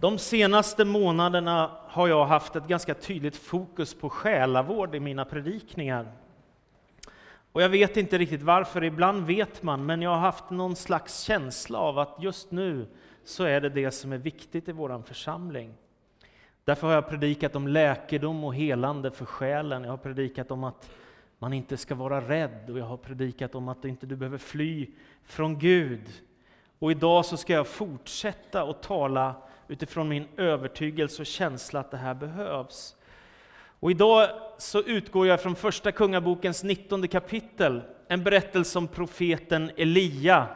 De senaste månaderna har jag haft ett ganska tydligt fokus på själavård i mina predikningar. Och jag vet inte riktigt varför, ibland vet man, men jag har haft någon slags känsla av att just nu så är det det som är viktigt i vår församling. Därför har jag predikat om läkedom och helande för själen. Jag har predikat om att man inte ska vara rädd och jag har predikat om att du inte behöver fly från Gud. Och idag så ska jag fortsätta att tala utifrån min övertygelse och känsla att det här behövs. Och idag så utgår jag från Första Kungabokens 19 kapitel, en berättelse om profeten Elia.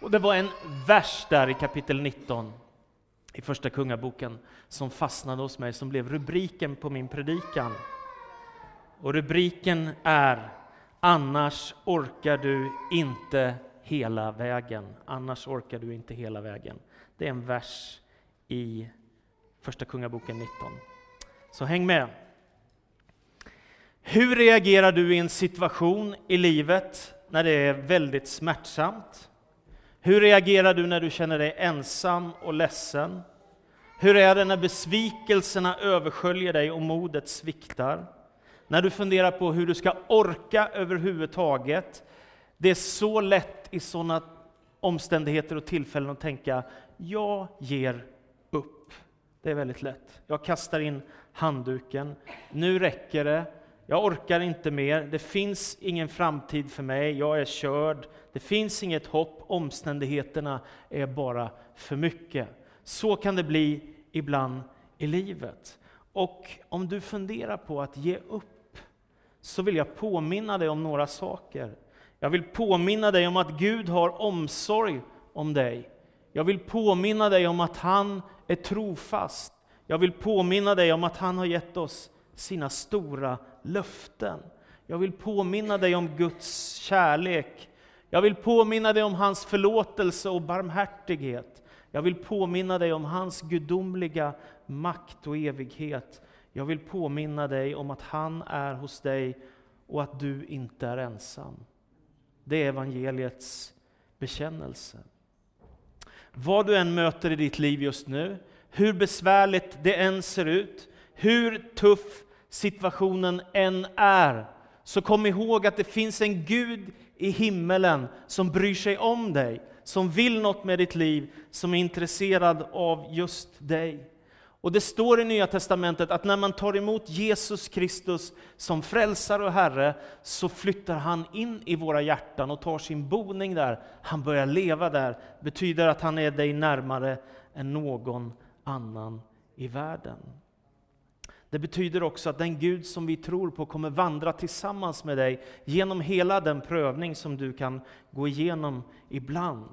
Och det var en vers där i kapitel 19 i Första Kungaboken som fastnade hos mig, som blev rubriken på min predikan. Och rubriken är Annars orkar du inte hela vägen. Annars orkar du inte hela vägen. Det är en vers i Första Kungaboken 19. Så häng med. Hur reagerar du i en situation i livet när det är väldigt smärtsamt? Hur reagerar du när du känner dig ensam och ledsen? Hur är det när besvikelserna översköljer dig och modet sviktar? När du funderar på hur du ska orka överhuvudtaget. Det är så lätt i sådana omständigheter och tillfällen att tänka, jag ger. Det är väldigt lätt. Jag kastar in handduken. Nu räcker det. Jag orkar inte mer. Det finns ingen framtid för mig. Jag är körd. Det finns inget hopp. Omständigheterna är bara för mycket. Så kan det bli ibland i livet. Och om du funderar på att ge upp, så vill jag påminna dig om några saker. Jag vill påminna dig om att Gud har omsorg om dig. Jag vill påminna dig om att han är trofast. Jag vill påminna dig om att han har gett oss sina stora löften. Jag vill påminna dig om Guds kärlek. Jag vill påminna dig om hans förlåtelse och barmhärtighet. Jag vill påminna dig om hans gudomliga makt och evighet. Jag vill påminna dig om att han är hos dig och att du inte är ensam. Det är evangeliets bekännelse. Vad du än möter i ditt liv just nu, hur besvärligt det än ser ut, hur tuff situationen än är, så kom ihåg att det finns en Gud i himmelen som bryr sig om dig, som vill något med ditt liv, som är intresserad av just dig. Och det står i Nya Testamentet att när man tar emot Jesus Kristus som frälsare och Herre, så flyttar han in i våra hjärtan och tar sin boning där. Han börjar leva där. betyder att han är dig närmare än någon annan i världen. Det betyder också att den Gud som vi tror på kommer vandra tillsammans med dig genom hela den prövning som du kan gå igenom ibland.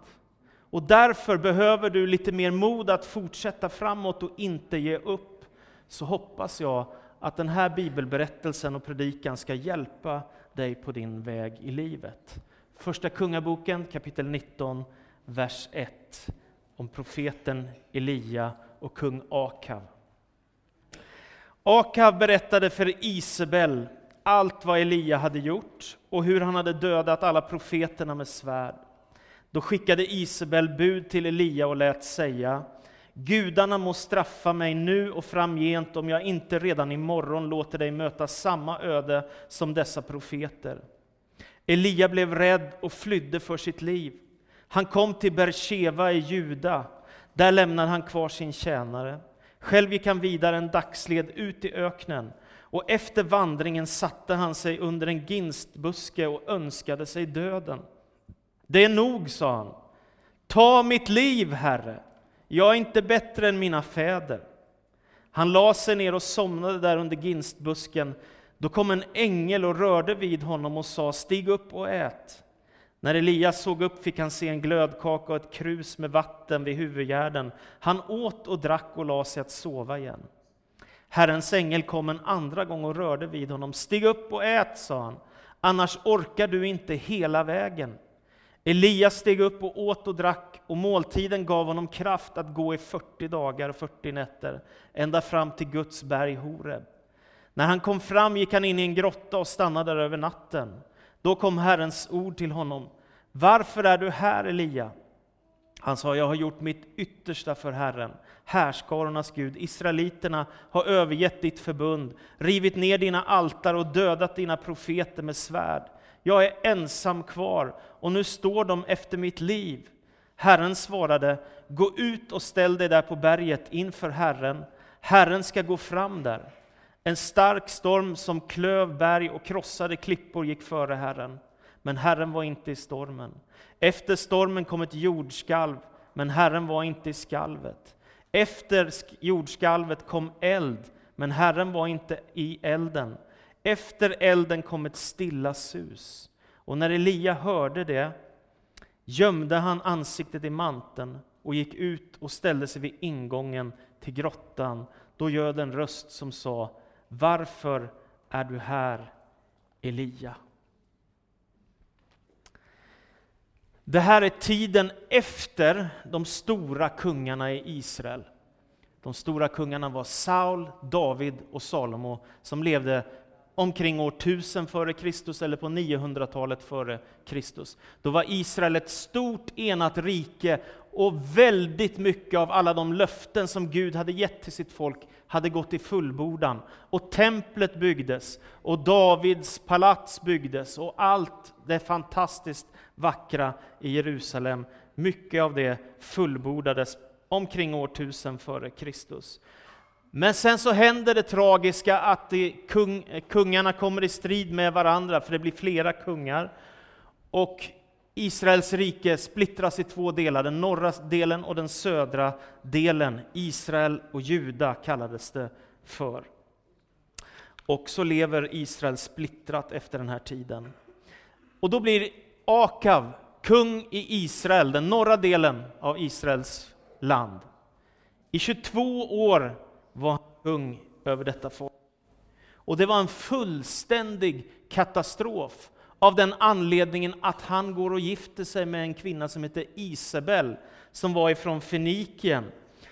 Och därför behöver du lite mer mod att fortsätta framåt och inte ge upp. Så hoppas jag att den här bibelberättelsen och predikan ska hjälpa dig på din väg i livet. Första Kungaboken kapitel 19, vers 1 om profeten Elia och kung Akav. Akav berättade för Isabel allt vad Elia hade gjort och hur han hade dödat alla profeterna med svärd. Då skickade Isabel bud till Elia och lät säga Gudarna må straffa mig nu och framgent om jag inte redan imorgon låter dig möta samma öde som dessa profeter. Elia blev rädd och flydde för sitt liv. Han kom till Bersheva i Juda. Där lämnade han kvar sin tjänare. Själv gick han vidare en dagsled ut i öknen och efter vandringen satte han sig under en ginstbuske och önskade sig döden. Det är nog, sa han. Ta mitt liv, Herre. Jag är inte bättre än mina fäder. Han la sig ner och somnade där under ginstbusken. Då kom en ängel och rörde vid honom och sa, stig upp och ät. När Elias såg upp fick han se en glödkaka och ett krus med vatten vid huvudgärden. Han åt och drack och la sig att sova igen. Herrens ängel kom en andra gång och rörde vid honom. Stig upp och ät, sa han, annars orkar du inte hela vägen. Elias steg upp och åt och drack, och måltiden gav honom kraft att gå i 40 dagar och 40 nätter, ända fram till Guds berg Horeb. När han kom fram gick han in i en grotta och stannade där över natten. Då kom Herrens ord till honom. Varför är du här, Elia? Han sa, jag har gjort mitt yttersta för Herren. härskarornas Gud. Israeliterna har övergett ditt förbund, rivit ner dina altar och dödat dina profeter med svärd. Jag är ensam kvar, och nu står de efter mitt liv. Herren svarade, gå ut och ställ dig där på berget inför Herren. Herren ska gå fram där. En stark storm som klöv berg och krossade klippor gick före Herren. Men Herren var inte i stormen. Efter stormen kom ett jordskalv, men Herren var inte i skalvet. Efter jordskalvet kom eld, men Herren var inte i elden. Efter elden kom ett stilla sus. Och när Elia hörde det gömde han ansiktet i manteln och gick ut och ställde sig vid ingången till grottan. Då ljöd en röst som sa Varför är du här, Elia? Det här är tiden efter de stora kungarna i Israel. De stora kungarna var Saul, David och Salomo som levde omkring år 1000 före Kristus eller på 900-talet före Kristus. Då var Israel ett stort enat rike och väldigt mycket av alla de löften som Gud hade gett till sitt folk hade gått i fullbordan. Och templet byggdes, och Davids palats byggdes, och allt det fantastiskt vackra i Jerusalem, mycket av det fullbordades omkring år 1000 före Kristus. Men sen så händer det tragiska att kung, kungarna kommer i strid med varandra, för det blir flera kungar. Och Israels rike splittras i två delar, den norra delen och den södra delen. Israel och Juda kallades det för. Och så lever Israel splittrat efter den här tiden. Och då blir Akav kung i Israel, den norra delen av Israels land. I 22 år var han kung över detta folk. Och det var en fullständig katastrof av den anledningen att han går och gifter sig med en kvinna som heter Isabel, som var ifrån Fenikien.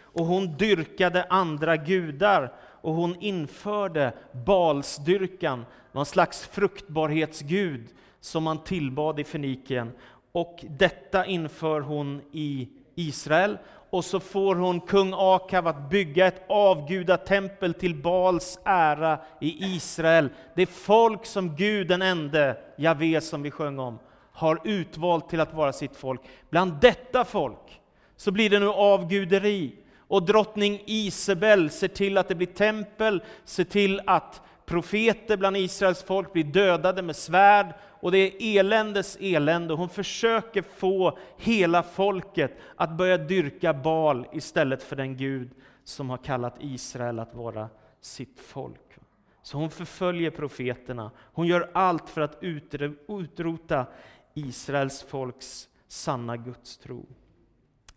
Och hon dyrkade andra gudar och hon införde balsdyrkan, någon slags fruktbarhetsgud som man tillbad i Fenikien. Och detta inför hon i Israel och så får hon kung Akav att bygga ett avgudatempel till Bals ära i Israel. Det folk som Gud den ende, Javé som vi sjöng om, har utvalt till att vara sitt folk. Bland detta folk så blir det nu avguderi. Och drottning Isabel ser till att det blir tempel, ser till att profeter bland Israels folk blir dödade med svärd och det är eländes elände. Hon försöker få hela folket att börja dyrka Bal istället för den Gud som har kallat Israel att vara sitt folk. Så hon förföljer profeterna. Hon gör allt för att utrota Israels folks sanna gudstro.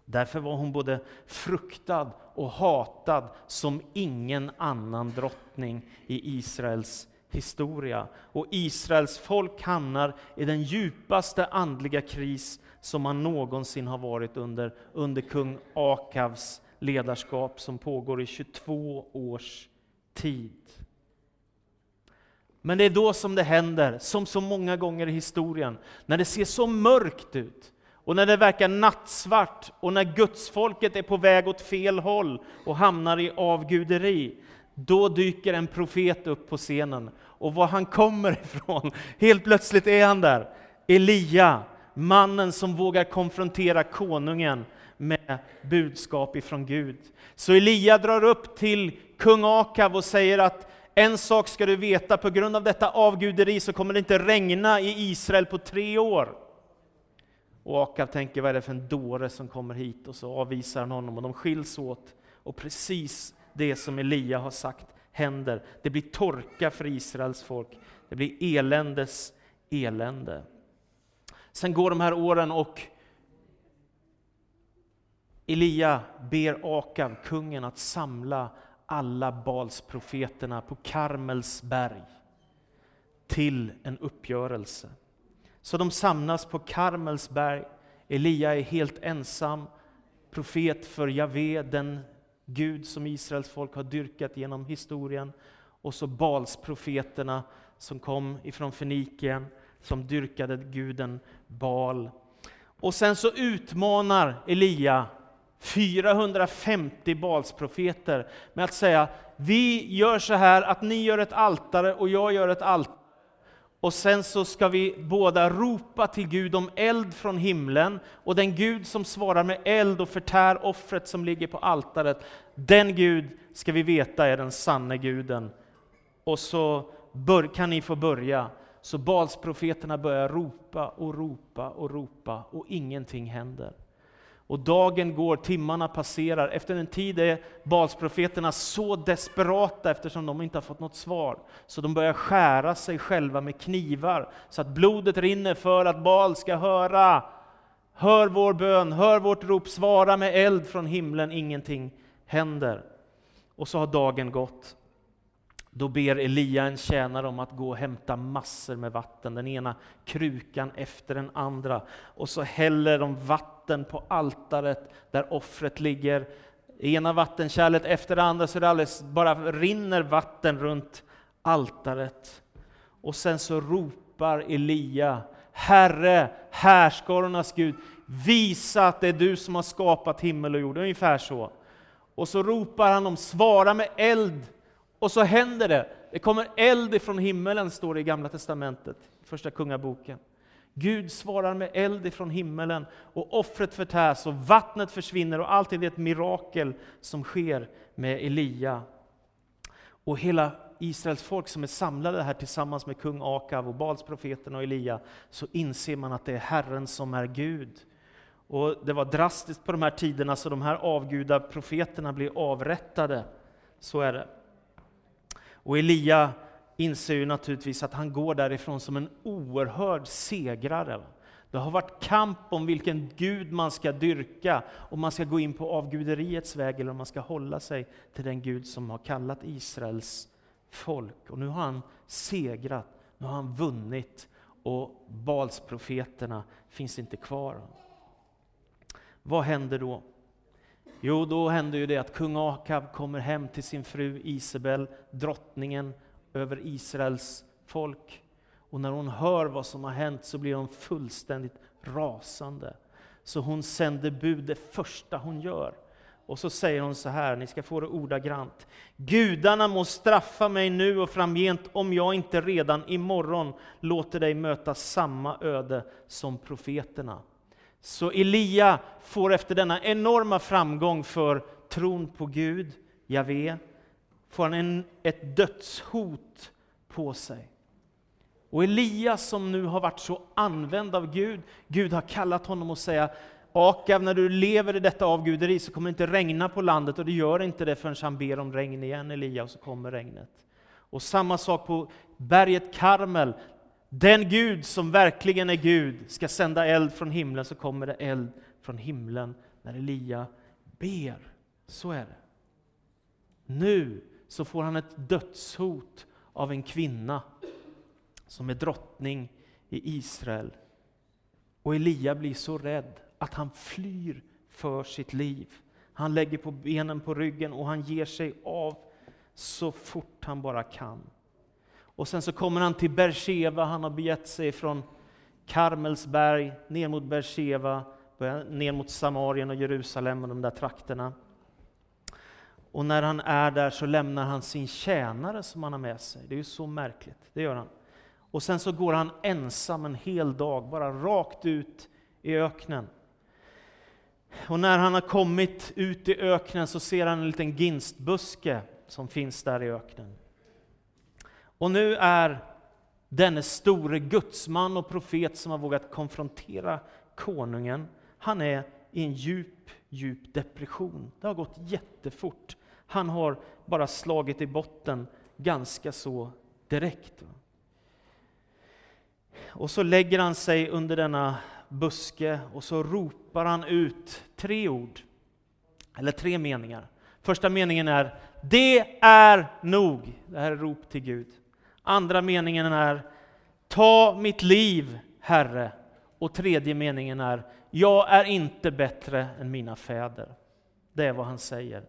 Därför var hon både fruktad och hatad som ingen annan drottning i Israels historia. Och Israels folk hamnar i den djupaste andliga kris som man någonsin har varit under, under kung Akavs ledarskap som pågår i 22 års tid. Men det är då som det händer, som så många gånger i historien, när det ser så mörkt ut, och när det verkar nattsvart, och när gudsfolket är på väg åt fel håll och hamnar i avguderi, då dyker en profet upp på scenen. Och var han kommer ifrån, helt plötsligt är han där. Elia, mannen som vågar konfrontera konungen med budskap ifrån Gud. Så Elia drar upp till kung Akav och säger att en sak ska du veta, på grund av detta avguderi så kommer det inte regna i Israel på tre år. Och Akav tänker, vad är det för en dåre som kommer hit? Och så avvisar han honom och de skiljs åt. Och precis det som Elia har sagt händer. Det blir torka för Israels folk. Det blir eländes elände. Sen går de här åren och Elia ber Akav, kungen, att samla alla Balsprofeterna på Karmels berg till en uppgörelse. Så de samlas på Karmels berg. Elia är helt ensam, profet för Javé, den Gud som Israels folk har dyrkat genom historien. Och så Balsprofeterna som kom ifrån Fenikien, som dyrkade guden Bal. Och sen så utmanar Elia 450 Balsprofeter med att säga, vi gör så här att ni gör ett altare och jag gör ett altare. Och sen så ska vi båda ropa till Gud om eld från himlen, och den Gud som svarar med eld och förtär offret som ligger på altaret, den Gud ska vi veta är den sanne guden. Och så bör, kan ni få börja. Så Balsprofeterna börjar ropa och ropa och ropa och ingenting händer. Och dagen går, timmarna passerar. Efter en tid är Balsprofeterna så desperata eftersom de inte har fått något svar. Så de börjar skära sig själva med knivar så att blodet rinner för att Bal ska höra. Hör vår bön, hör vårt rop, svara med eld från himlen, ingenting händer. Och så har dagen gått. Då ber Elia en tjänare om att gå och hämta massor med vatten, den ena krukan efter den andra. Och så häller de vatten på altaret där offret ligger. I Ena vattenkärlet efter det andra, så det alldeles bara rinner vatten runt altaret. Och sen så ropar Elia, Herre, härskarornas Gud, visa att det är du som har skapat himmel och jord. Ungefär så. Och så ropar han om svara med eld och så händer det. Det kommer eld ifrån himmelen, står det i Gamla Testamentet, Första Kungaboken. Gud svarar med eld ifrån himmelen och offret förtärs och vattnet försvinner och allting är ett mirakel som sker med Elia. Och hela Israels folk som är samlade här tillsammans med kung Akav och Balsprofeten och Elia, så inser man att det är Herren som är Gud. Och det var drastiskt på de här tiderna, så de här avgudaprofeterna blir avrättade. Så är det. Och Elia inser ju naturligtvis att han går därifrån som en oerhörd segrare. Det har varit kamp om vilken Gud man ska dyrka, om man ska gå in på avguderiets väg eller om man ska hålla sig till den Gud som har kallat Israels folk. Och nu har han segrat, nu har han vunnit och Balsprofeterna finns inte kvar. Vad händer då? Jo, då händer ju det att kung Akab kommer hem till sin fru Isabel, drottningen över Israels folk. Och när hon hör vad som har hänt så blir hon fullständigt rasande. Så hon sänder bud det första hon gör. Och så säger hon så här, ni ska få det ordagrant. Gudarna må straffa mig nu och framgent om jag inte redan imorgon låter dig möta samma öde som profeterna. Så Elia får efter denna enorma framgång för tron på Gud, Javé, får han en, ett dödshot på sig. Och Elia som nu har varit så använd av Gud, Gud har kallat honom att säga Akav, när du lever i detta avguderi så kommer det inte regna på landet och det gör inte det förrän han ber om regn igen, Elia, och så kommer regnet. Och samma sak på berget Karmel, den Gud som verkligen är Gud ska sända eld från himlen, så kommer det eld från himlen när Elia ber. Så är det. Nu så får han ett dödshot av en kvinna som är drottning i Israel. Och Elia blir så rädd att han flyr för sitt liv. Han lägger på benen på ryggen och han ger sig av så fort han bara kan. Och sen så kommer han till Bersheva, han har begett sig från Karmelsberg ner mot Bersheva, ner mot Samarien och Jerusalem och de där trakterna. Och när han är där så lämnar han sin tjänare som han har med sig. Det är ju så märkligt, det gör han. Och sen så går han ensam en hel dag, bara rakt ut i öknen. Och när han har kommit ut i öknen så ser han en liten ginstbuske som finns där i öknen. Och nu är denne store gudsman och profet som har vågat konfrontera konungen, han är i en djup, djup depression. Det har gått jättefort. Han har bara slagit i botten ganska så direkt. Och så lägger han sig under denna buske och så ropar han ut tre ord, eller tre meningar. Första meningen är Det är nog. Det här är rop till Gud. Andra meningen är Ta mitt liv, Herre. Och tredje meningen är Jag är inte bättre än mina fäder. Det är vad han säger.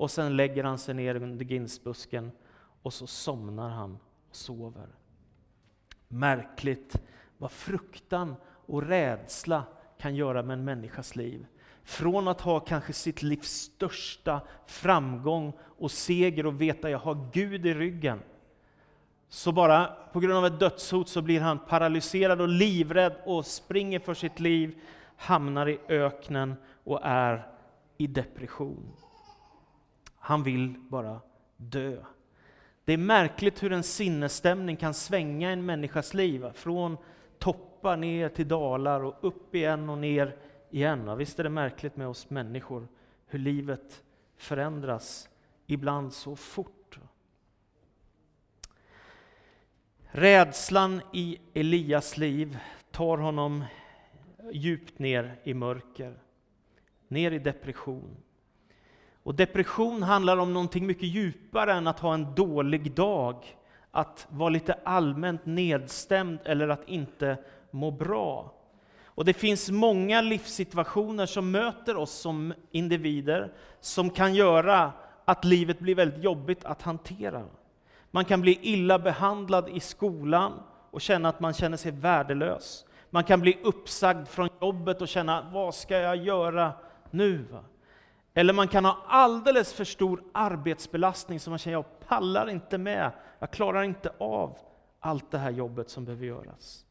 Och sen lägger han sig ner under ginsbusken och så somnar han och sover. Märkligt vad fruktan och rädsla kan göra med en människas liv. från att ha kanske sitt livs största framgång och seger och veta att jag har Gud i ryggen, så bara på grund av ett dödshot så blir han paralyserad och livrädd och springer för sitt liv, hamnar i öknen och är i depression. Han vill bara dö. Det är märkligt hur en sinnesstämning kan svänga en människas liv, från toppar ner till dalar och upp igen och ner igen. Visst är det märkligt med oss människor, hur livet förändras, ibland så fort. Rädslan i Elias liv tar honom djupt ner i mörker, ner i depression. Och depression handlar om någonting mycket djupare än att ha en dålig dag, att vara lite allmänt nedstämd eller att inte må bra. Och det finns många livssituationer som möter oss som individer, som kan göra att livet blir väldigt jobbigt att hantera. Man kan bli illa behandlad i skolan och känna att man känner sig värdelös. Man kan bli uppsagd från jobbet och känna, vad ska jag göra nu? Eller man kan ha alldeles för stor arbetsbelastning som man känner, jag pallar inte med, jag klarar inte av allt det här jobbet som behöver göras.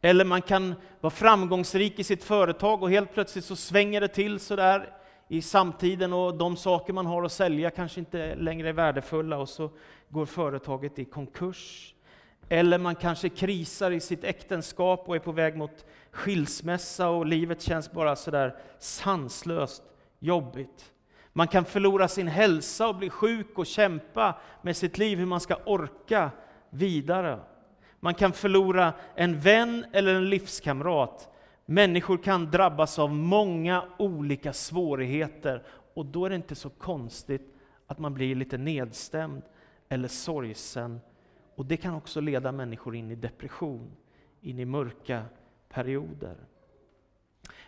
Eller man kan vara framgångsrik i sitt företag och helt plötsligt så svänger det till sådär i samtiden och de saker man har att sälja kanske inte längre är värdefulla och så går företaget i konkurs. Eller man kanske krisar i sitt äktenskap och är på väg mot skilsmässa och livet känns bara sådär sanslöst jobbigt. Man kan förlora sin hälsa och bli sjuk och kämpa med sitt liv, hur man ska orka vidare. Man kan förlora en vän eller en livskamrat. Människor kan drabbas av många olika svårigheter och då är det inte så konstigt att man blir lite nedstämd eller sorgsen. Och det kan också leda människor in i depression, in i mörka perioder.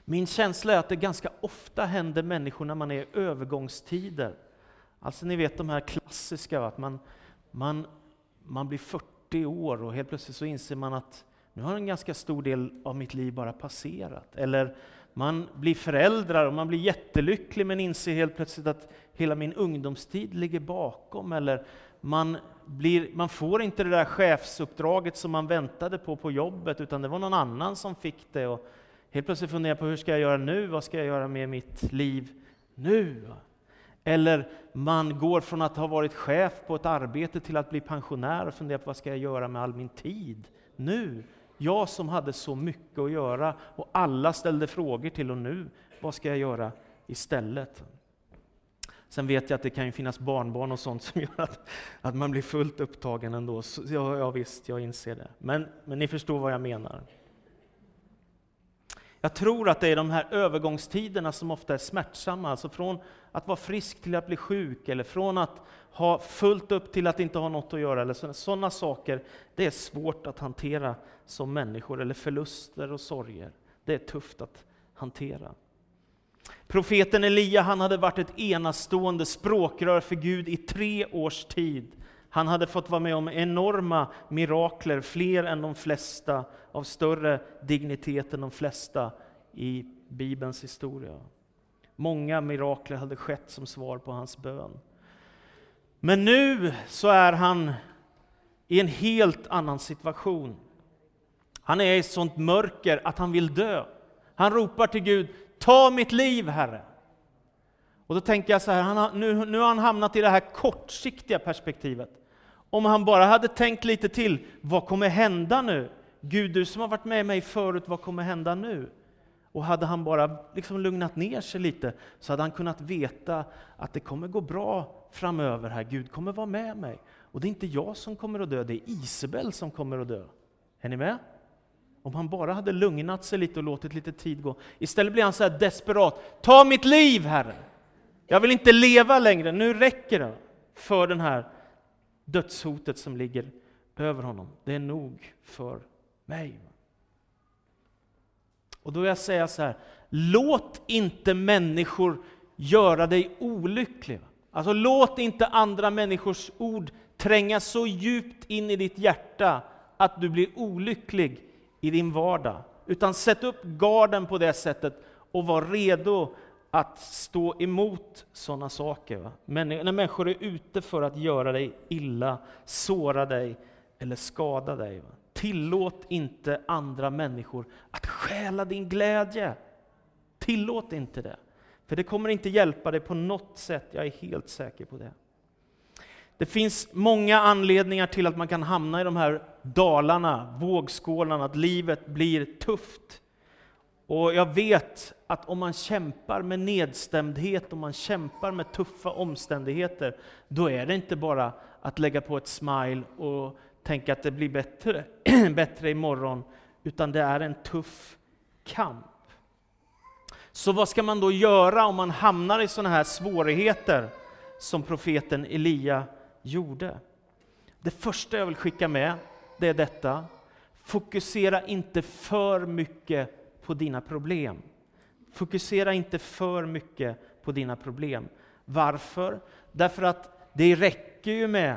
Min känsla är att det ganska ofta händer människor när man är i övergångstider. Alltså ni vet de här klassiska, att man, man, man blir 40 år och helt plötsligt så inser man att nu har en ganska stor del av mitt liv bara passerat. Eller man blir föräldrar och man blir jättelycklig men inser helt plötsligt att hela min ungdomstid ligger bakom. Eller man, blir, man får inte det där chefsuppdraget som man väntade på på jobbet utan det var någon annan som fick det. Och helt plötsligt funderar på hur ska jag göra nu? Vad ska jag göra med mitt liv nu? Eller man går från att ha varit chef på ett arbete till att bli pensionär och funderar på vad ska jag göra med all min tid nu? Jag som hade så mycket att göra och alla ställde frågor till och nu, vad ska jag göra istället? Sen vet jag att det kan ju finnas barnbarn och sånt som gör att, att man blir fullt upptagen ändå. Så, ja, ja visst, jag inser det. Men, men ni förstår vad jag menar. Jag tror att det är de här övergångstiderna som ofta är smärtsamma, alltså från att vara frisk till att bli sjuk, eller från att ha fullt upp till att inte ha något att göra, eller sådana saker. Det är svårt att hantera som människor, eller förluster och sorger. Det är tufft att hantera. Profeten Elia han hade varit ett enastående språkrör för Gud i tre års tid. Han hade fått vara med om enorma mirakler, fler än de flesta, av större dignitet än de flesta i Bibelns historia. Många mirakler hade skett som svar på hans bön. Men nu så är han i en helt annan situation. Han är i sånt mörker att han vill dö. Han ropar till Gud, ta mitt liv Herre. Och då tänker jag så här, har, nu, nu har han hamnat i det här kortsiktiga perspektivet. Om han bara hade tänkt lite till, vad kommer hända nu? Gud, du som har varit med mig förut, vad kommer hända nu? Och hade han bara liksom lugnat ner sig lite, så hade han kunnat veta att det kommer gå bra framöver här. Gud kommer vara med mig. Och det är inte jag som kommer att dö, det är Isabel som kommer att dö. Är ni med? Om han bara hade lugnat sig lite och låtit lite tid gå. Istället blir han så här desperat. Ta mitt liv, Herre! Jag vill inte leva längre, nu räcker det för den här dödshotet som ligger över honom. Det är nog för mig. Och då vill jag säga så här, låt inte människor göra dig olycklig. Alltså låt inte andra människors ord tränga så djupt in i ditt hjärta att du blir olycklig i din vardag. Utan sätt upp garden på det sättet och var redo att stå emot sådana saker. Va? Men när människor är ute för att göra dig illa, såra dig eller skada dig. Va? Tillåt inte andra människor att stjäla din glädje. Tillåt inte det. För det kommer inte hjälpa dig på något sätt, jag är helt säker på det. Det finns många anledningar till att man kan hamna i de här dalarna, vågskålarna, att livet blir tufft. Och jag vet att om man kämpar med nedstämdhet, om man kämpar med tuffa omständigheter, då är det inte bara att lägga på ett smile och tänka att det blir bättre, bättre imorgon, utan det är en tuff kamp. Så vad ska man då göra om man hamnar i sådana här svårigheter som profeten Elia gjorde? Det första jag vill skicka med, det är detta. Fokusera inte för mycket på dina problem. Fokusera inte för mycket på dina problem. Varför? Därför att det räcker ju med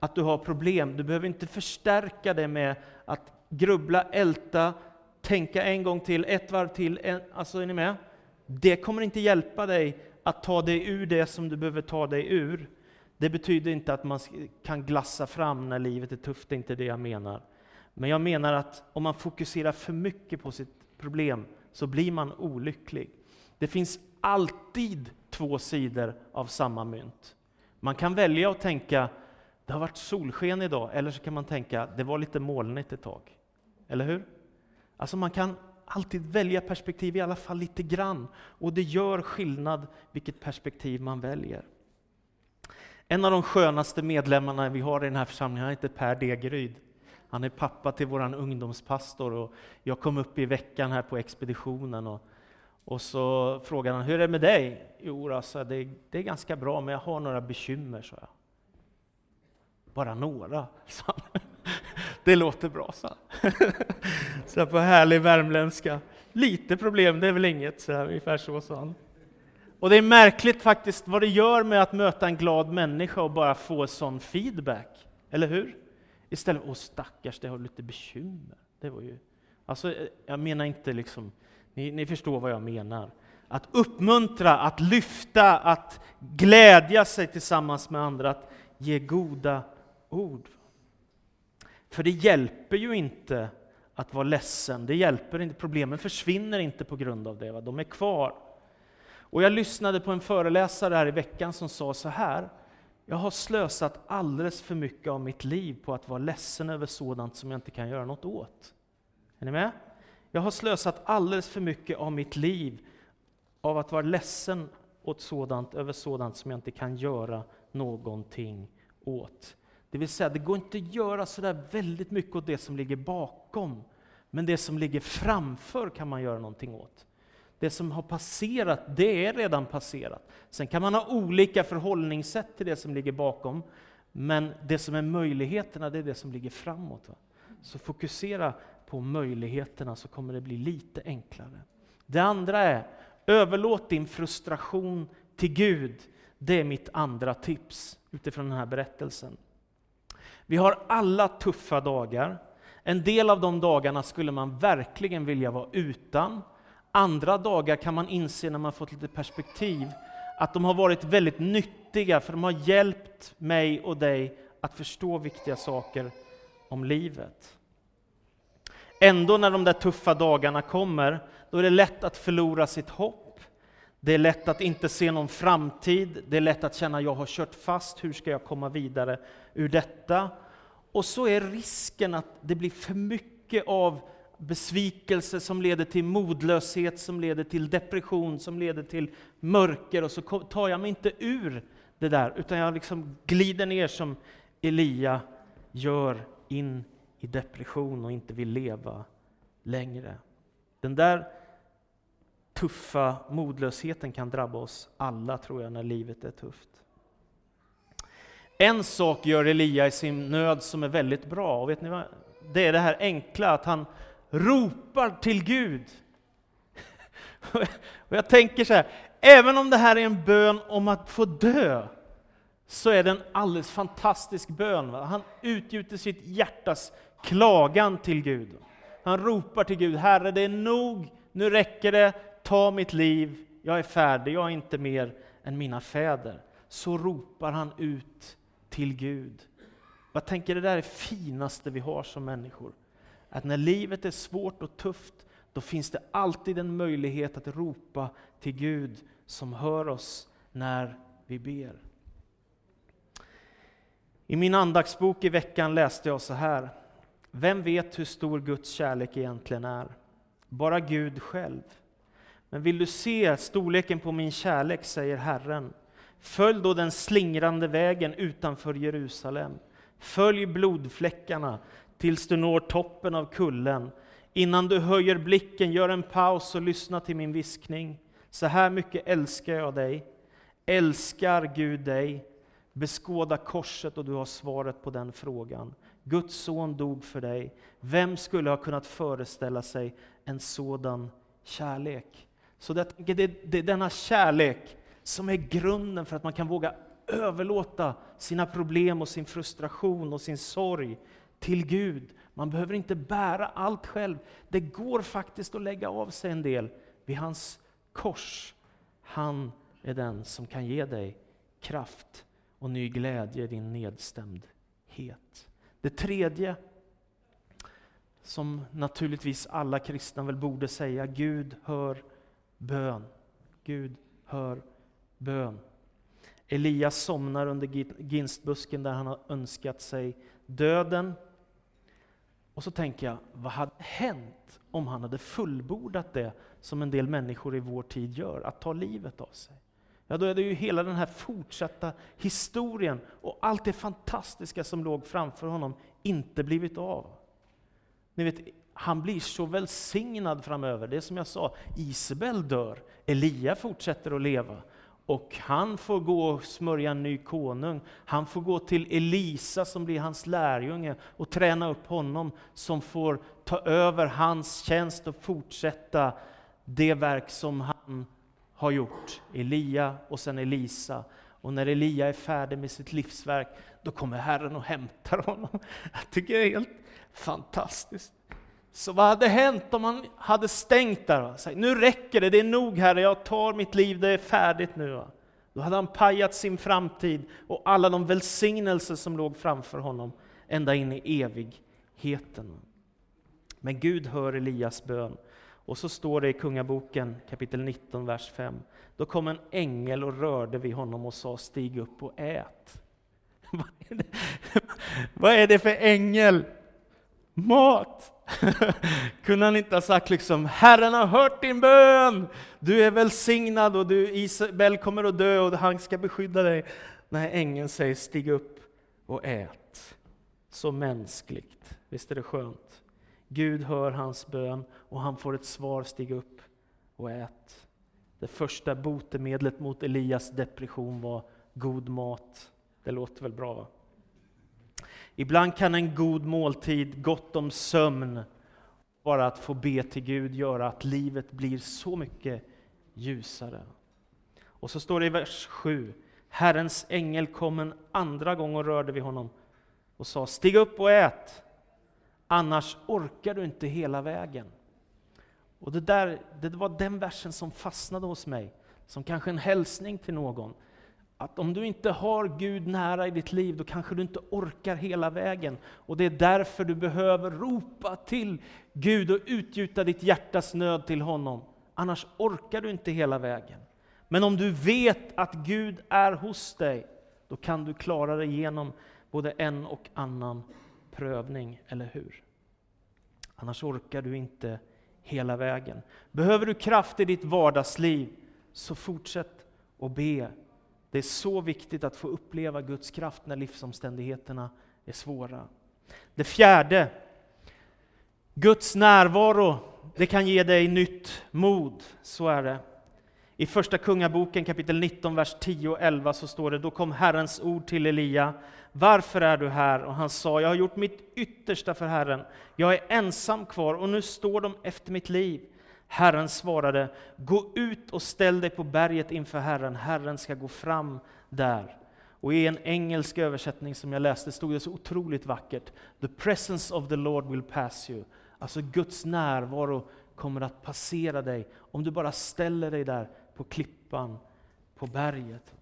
att du har problem. Du behöver inte förstärka det med att grubbla, älta, tänka en gång till, ett varv till. En, alltså, är ni med? Det kommer inte hjälpa dig att ta dig ur det som du behöver ta dig ur. Det betyder inte att man kan glassa fram när livet är tufft, det är inte det jag menar. Men jag menar att om man fokuserar för mycket på sitt problem så blir man olycklig. Det finns alltid två sidor av samma mynt. Man kan välja att tänka det har varit solsken idag, eller så kan man tänka det var lite molnigt ett tag. Eller hur? Alltså man kan alltid välja perspektiv, i alla fall lite grann. Och det gör skillnad vilket perspektiv man väljer. En av de skönaste medlemmarna vi har i den här församlingen, han heter Per Degeryd. Han är pappa till vår ungdomspastor och jag kom upp i veckan här på expeditionen och, och så frågade han, hur är det med dig? Jo, alltså, det, det är ganska bra, men jag har några bekymmer, sa jag. Bara några, sa han. Det låter bra, sa han. Så på härlig värmländska. Lite problem, det är väl inget, så här, ungefär så sa han. Och det är märkligt faktiskt vad det gör med att möta en glad människa och bara få sån feedback, eller hur? Istället, åh stackars, det har lite bekymmer. Det var ju... Alltså, eh, jag menar inte liksom, ni, ni förstår vad jag menar. Att uppmuntra, att lyfta, att glädja sig tillsammans med andra, att ge goda ord. För det hjälper ju inte att vara ledsen, det hjälper inte, problemen försvinner inte på grund av det, va? de är kvar. Och jag lyssnade på en föreläsare här i veckan som sa så här, jag har slösat alldeles för mycket av mitt liv på att vara ledsen över sådant som jag inte kan göra något åt. Är ni med? Jag har slösat alldeles för mycket av mitt liv av att vara ledsen åt sådant, över sådant som jag inte kan göra någonting åt. Det vill säga, det går inte att göra så där väldigt mycket åt det som ligger bakom, men det som ligger framför kan man göra någonting åt. Det som har passerat, det är redan passerat. Sen kan man ha olika förhållningssätt till det som ligger bakom, men det som är möjligheterna, det är det som ligger framåt. Va? Så fokusera på möjligheterna så kommer det bli lite enklare. Det andra är, överlåt din frustration till Gud. Det är mitt andra tips utifrån den här berättelsen. Vi har alla tuffa dagar. En del av de dagarna skulle man verkligen vilja vara utan. Andra dagar kan man inse när man fått lite perspektiv att de har varit väldigt nyttiga, för de har hjälpt mig och dig att förstå viktiga saker om livet. Ändå när de där tuffa dagarna kommer, då är det lätt att förlora sitt hopp. Det är lätt att inte se någon framtid, det är lätt att känna jag har kört fast, hur ska jag komma vidare ur detta? Och så är risken att det blir för mycket av besvikelse som leder till modlöshet, som leder till depression, som leder till mörker och så tar jag mig inte ur det där, utan jag liksom glider ner som Elia gör in i depression och inte vill leva längre. Den där tuffa modlösheten kan drabba oss alla, tror jag, när livet är tufft. En sak gör Elia i sin nöd som är väldigt bra, och vet ni vad? Det är det här enkla att han ropar till Gud. Och jag tänker så här, även om det här är en bön om att få dö, så är det en alldeles fantastisk bön. Va? Han utgjuter sitt hjärtas klagan till Gud. Han ropar till Gud, Herre det är nog, nu räcker det, ta mitt liv, jag är färdig, jag är inte mer än mina fäder. Så ropar han ut till Gud. Jag tänker det där är det finaste vi har som människor. Att när livet är svårt och tufft, då finns det alltid en möjlighet att ropa till Gud som hör oss när vi ber. I min andagsbok i veckan läste jag så här. Vem vet hur stor Guds kärlek egentligen är? Bara Gud själv. Men vill du se storleken på min kärlek, säger Herren, följ då den slingrande vägen utanför Jerusalem. Följ blodfläckarna tills du når toppen av kullen. Innan du höjer blicken, gör en paus och lyssna till min viskning. Så här mycket älskar jag dig. Älskar Gud dig? Beskåda korset och du har svaret på den frågan. Guds son dog för dig. Vem skulle ha kunnat föreställa sig en sådan kärlek? Så det, det, det är denna kärlek som är grunden för att man kan våga överlåta sina problem och sin frustration och sin sorg till Gud. Man behöver inte bära allt själv. Det går faktiskt att lägga av sig en del vid hans kors. Han är den som kan ge dig kraft och ny glädje i din nedstämdhet. Det tredje, som naturligtvis alla kristna väl borde säga, Gud hör bön. Gud hör bön. Elias somnar under ginstbusken där han har önskat sig döden. Och så tänker jag, vad hade hänt om han hade fullbordat det som en del människor i vår tid gör, att ta livet av sig? Ja, då är det ju hela den här fortsatta historien och allt det fantastiska som låg framför honom inte blivit av. Ni vet, han blir så välsignad framöver. Det är som jag sa, Isabel dör, Elia fortsätter att leva. Och han får gå och smörja en ny konung. Han får gå till Elisa som blir hans lärjunge och träna upp honom som får ta över hans tjänst och fortsätta det verk som han har gjort. Elia och sen Elisa. Och när Elia är färdig med sitt livsverk, då kommer Herren och hämtar honom. Jag tycker det är helt fantastiskt. Så vad hade hänt om han hade stängt där? Va? nu räcker det, det är nog Herre, jag tar mitt liv, det är färdigt nu. Va? Då hade han pajat sin framtid och alla de välsignelser som låg framför honom ända in i evigheten. Men Gud hör Elias bön. Och så står det i Kungaboken kapitel 19, vers 5. Då kom en ängel och rörde vid honom och sa stig upp och ät. Vad är det för ängel? Mat! Kunde han inte ha sagt liksom, Herren har hört din bön, du är välsignad och du, Isabel kommer att dö och han ska beskydda dig. Nej, ängeln säger stig upp och ät. Så mänskligt, visst är det skönt? Gud hör hans bön och han får ett svar, stig upp och ät. Det första botemedlet mot Elias depression var god mat. Det låter väl bra? Va? Ibland kan en god måltid, gott om sömn, bara att få be till Gud göra att livet blir så mycket ljusare. Och så står det i vers 7. Herrens ängel kom en andra gång och rörde vid honom och sa stig upp och ät, annars orkar du inte hela vägen. Och det, där, det var den versen som fastnade hos mig, som kanske en hälsning till någon att om du inte har Gud nära i ditt liv, då kanske du inte orkar hela vägen. Och det är därför du behöver ropa till Gud och utgjuta ditt hjärtas nöd till honom. Annars orkar du inte hela vägen. Men om du vet att Gud är hos dig, då kan du klara dig igenom både en och annan prövning, eller hur? Annars orkar du inte hela vägen. Behöver du kraft i ditt vardagsliv, så fortsätt att be det är så viktigt att få uppleva Guds kraft när livsomständigheterna är svåra. Det fjärde, Guds närvaro, det kan ge dig nytt mod. Så är det. I Första Kungaboken kapitel 19, vers 10 och 11 så står det, då kom Herrens ord till Elia. Varför är du här? Och han sa, jag har gjort mitt yttersta för Herren. Jag är ensam kvar och nu står de efter mitt liv. Herren svarade, gå ut och ställ dig på berget inför Herren, Herren ska gå fram där. Och i en engelsk översättning som jag läste stod det så otroligt vackert, The presence of the Lord will pass you. Alltså Guds närvaro kommer att passera dig om du bara ställer dig där på klippan, på berget.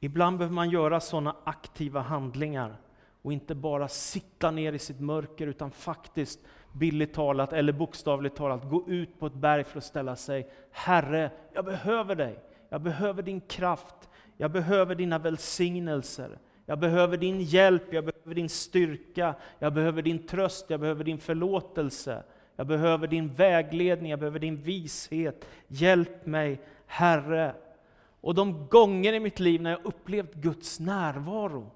Ibland behöver man göra sådana aktiva handlingar och inte bara sitta ner i sitt mörker utan faktiskt billigt talat eller bokstavligt talat gå ut på ett berg för att ställa sig Herre, jag behöver dig. Jag behöver din kraft. Jag behöver dina välsignelser. Jag behöver din hjälp, jag behöver din styrka, jag behöver din tröst, jag behöver din förlåtelse. Jag behöver din vägledning, jag behöver din vishet. Hjälp mig, Herre. Och de gånger i mitt liv när jag upplevt Guds närvaro,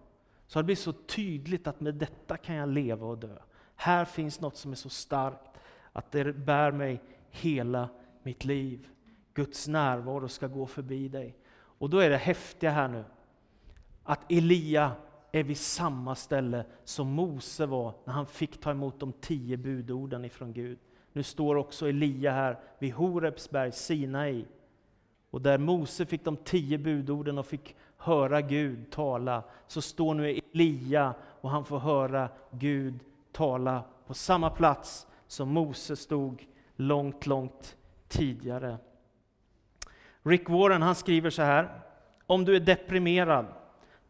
så har det blivit så tydligt att med detta kan jag leva och dö. Här finns något som är så starkt att det bär mig hela mitt liv. Guds närvaro ska gå förbi dig. Och då är det häftiga här nu, att Elia är vid samma ställe som Mose var när han fick ta emot de tio budorden ifrån Gud. Nu står också Elia här vid Horebsberg, Sinai. Och där Mose fick de tio budorden och fick höra Gud tala, så står nu Elia och han får höra Gud tala på samma plats som Mose stod långt, långt tidigare. Rick Warren han skriver så här, om du är deprimerad,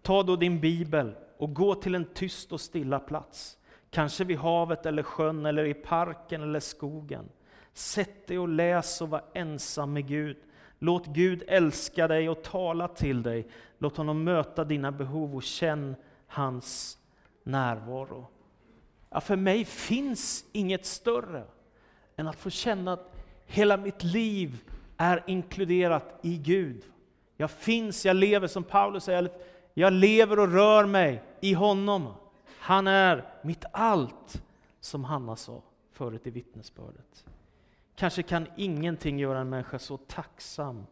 ta då din bibel och gå till en tyst och stilla plats. Kanske vid havet eller sjön eller i parken eller skogen. Sätt dig och läs och var ensam med Gud. Låt Gud älska dig och tala till dig. Låt honom möta dina behov och känn hans närvaro. Ja, för mig finns inget större än att få känna att hela mitt liv är inkluderat i Gud. Jag finns, jag lever, som Paulus säger, jag lever och rör mig i honom. Han är mitt allt, som Hanna sa förut i vittnesbördet. Kanske kan ingenting göra en människa så tacksam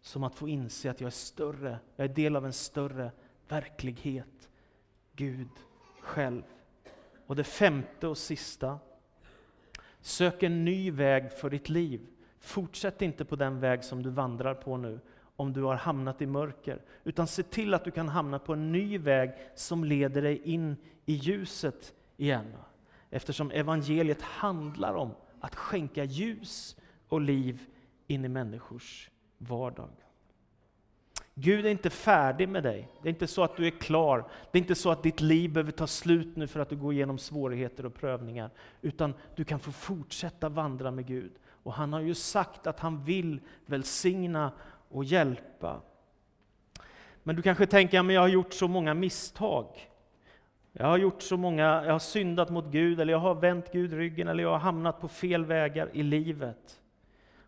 som att få inse att jag är större, jag är del av en större verklighet. Gud själv. Och det femte och sista. Sök en ny väg för ditt liv. Fortsätt inte på den väg som du vandrar på nu, om du har hamnat i mörker. Utan se till att du kan hamna på en ny väg som leder dig in i ljuset igen. Eftersom evangeliet handlar om att skänka ljus och liv in i människors vardag. Gud är inte färdig med dig. Det är inte så att du är klar. Det är inte så att ditt liv behöver ta slut nu för att du går igenom svårigheter och prövningar. Utan du kan få fortsätta vandra med Gud. Och han har ju sagt att han vill välsigna och hjälpa. Men du kanske tänker, att jag har gjort så många misstag. Jag har gjort så många, jag har syndat mot Gud, eller jag har vänt Gud ryggen, eller jag har hamnat på fel vägar i livet.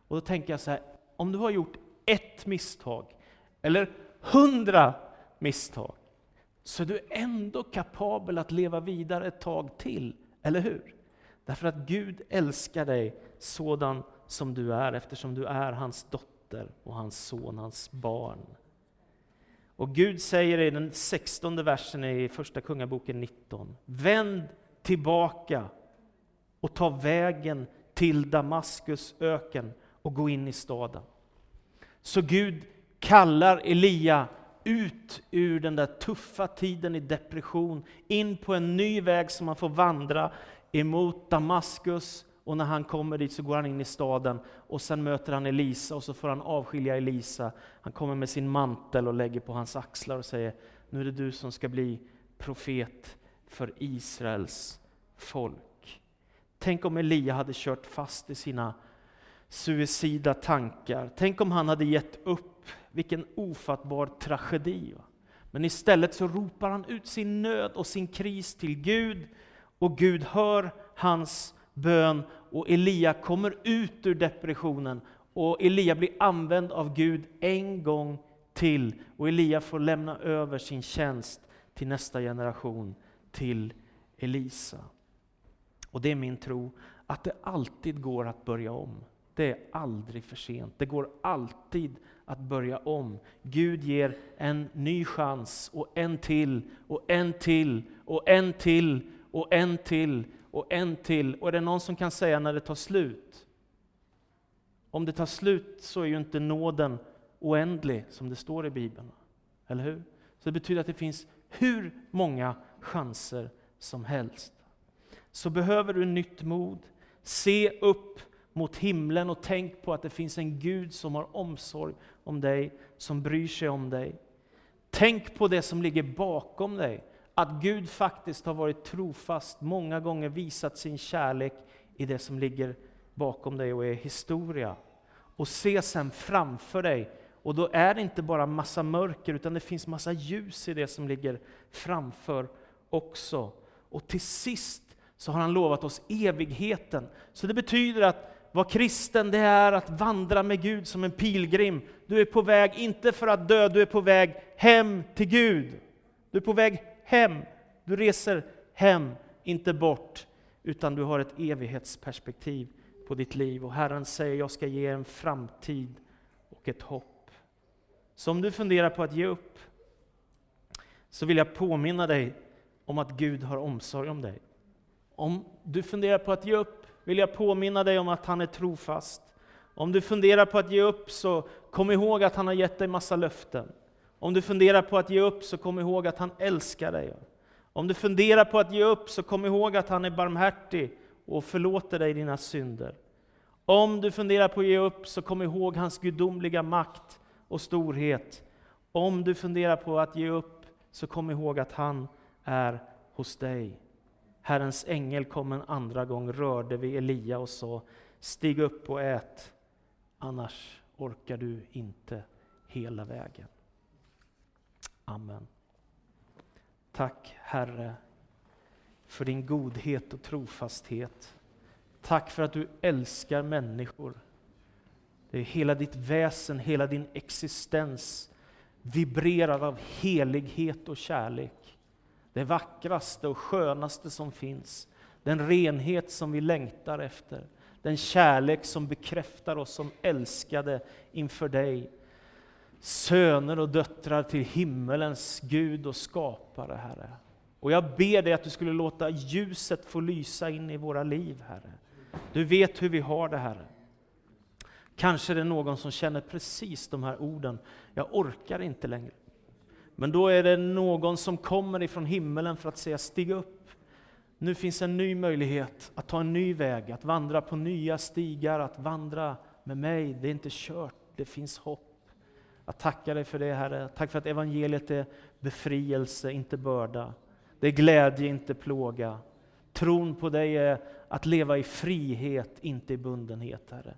Och då tänker jag så här, om du har gjort ett misstag, eller hundra misstag, så är du ändå kapabel att leva vidare ett tag till, eller hur? Därför att Gud älskar dig sådan som du är, eftersom du är hans dotter och hans son, hans barn. Och Gud säger i den sextonde versen i Första Kungaboken 19, vänd tillbaka och ta vägen till Damaskus öken och gå in i staden. Så Gud kallar Elia ut ur den där tuffa tiden i depression, in på en ny väg som man får vandra emot Damaskus. Och när han kommer dit så går han in i staden och sen möter han Elisa och så får han avskilja Elisa. Han kommer med sin mantel och lägger på hans axlar och säger, nu är det du som ska bli profet för Israels folk. Tänk om Elia hade kört fast i sina suicida tankar. Tänk om han hade gett upp, vilken ofattbar tragedi. Men istället så ropar han ut sin nöd och sin kris till Gud, och Gud hör hans bön, och Elia kommer ut ur depressionen, och Elia blir använd av Gud en gång till, och Elia får lämna över sin tjänst till nästa generation, till Elisa. Och det är min tro, att det alltid går att börja om. Det är aldrig för sent. Det går alltid att börja om. Gud ger en ny chans och en till och en till och en till och en till och en till. Och är det någon som kan säga när det tar slut? Om det tar slut så är ju inte nåden oändlig som det står i Bibeln. Eller hur? Så det betyder att det finns hur många chanser som helst. Så behöver du nytt mod, se upp mot himlen och tänk på att det finns en Gud som har omsorg om dig, som bryr sig om dig. Tänk på det som ligger bakom dig. Att Gud faktiskt har varit trofast, många gånger visat sin kärlek i det som ligger bakom dig och är historia. Och se sen framför dig, och då är det inte bara massa mörker, utan det finns massa ljus i det som ligger framför också. Och till sist så har han lovat oss evigheten. Så det betyder att vara kristen, det är att vandra med Gud som en pilgrim. Du är på väg, inte för att dö, du är på väg hem till Gud. Du är på väg hem. Du reser hem, inte bort, utan du har ett evighetsperspektiv på ditt liv. Och Herren säger, jag ska ge en framtid och ett hopp. Så om du funderar på att ge upp, så vill jag påminna dig om att Gud har omsorg om dig. Om du funderar på att ge upp, vill jag påminna dig om att han är trofast. Om du funderar på att ge upp, så kom ihåg att han har gett dig massa löften. Om du funderar på att ge upp, så kom ihåg att han älskar dig. Om du funderar på att ge upp, så kom ihåg att han är barmhärtig och förlåter dig dina synder. Om du funderar på att ge upp, så kom ihåg hans gudomliga makt och storhet. Om du funderar på att ge upp, så kom ihåg att han är hos dig. Herrens ängel kom en andra gång, rörde vid Elia och sa, stig upp och ät, annars orkar du inte hela vägen. Amen. Tack Herre för din godhet och trofasthet. Tack för att du älskar människor. Det är hela ditt väsen, hela din existens vibrerar av helighet och kärlek. Det vackraste och skönaste som finns. Den renhet som vi längtar efter. Den kärlek som bekräftar oss som älskade inför dig. Söner och döttrar till himmelens Gud och skapare, Herre. Och jag ber dig att du skulle låta ljuset få lysa in i våra liv, Herre. Du vet hur vi har det, Herre. Kanske är det någon som känner precis de här orden, jag orkar inte längre. Men då är det någon som kommer ifrån himmelen för att säga stig upp. Nu finns en ny möjlighet att ta en ny väg, att vandra på nya stigar, att vandra med mig. Det är inte kört, det finns hopp. Jag tackar dig för det Herre. Tack för att evangeliet är befrielse, inte börda. Det är glädje, inte plåga. Tron på dig är att leva i frihet, inte i bundenhet Herre.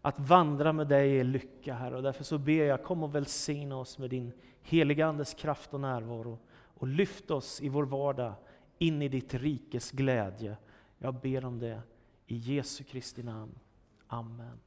Att vandra med dig är lycka Herre. Och därför så ber jag, kom och välsigna oss med din heliga Andes kraft och närvaro. Och lyft oss i vår vardag in i ditt rikes glädje. Jag ber om det i Jesu Kristi namn. Amen.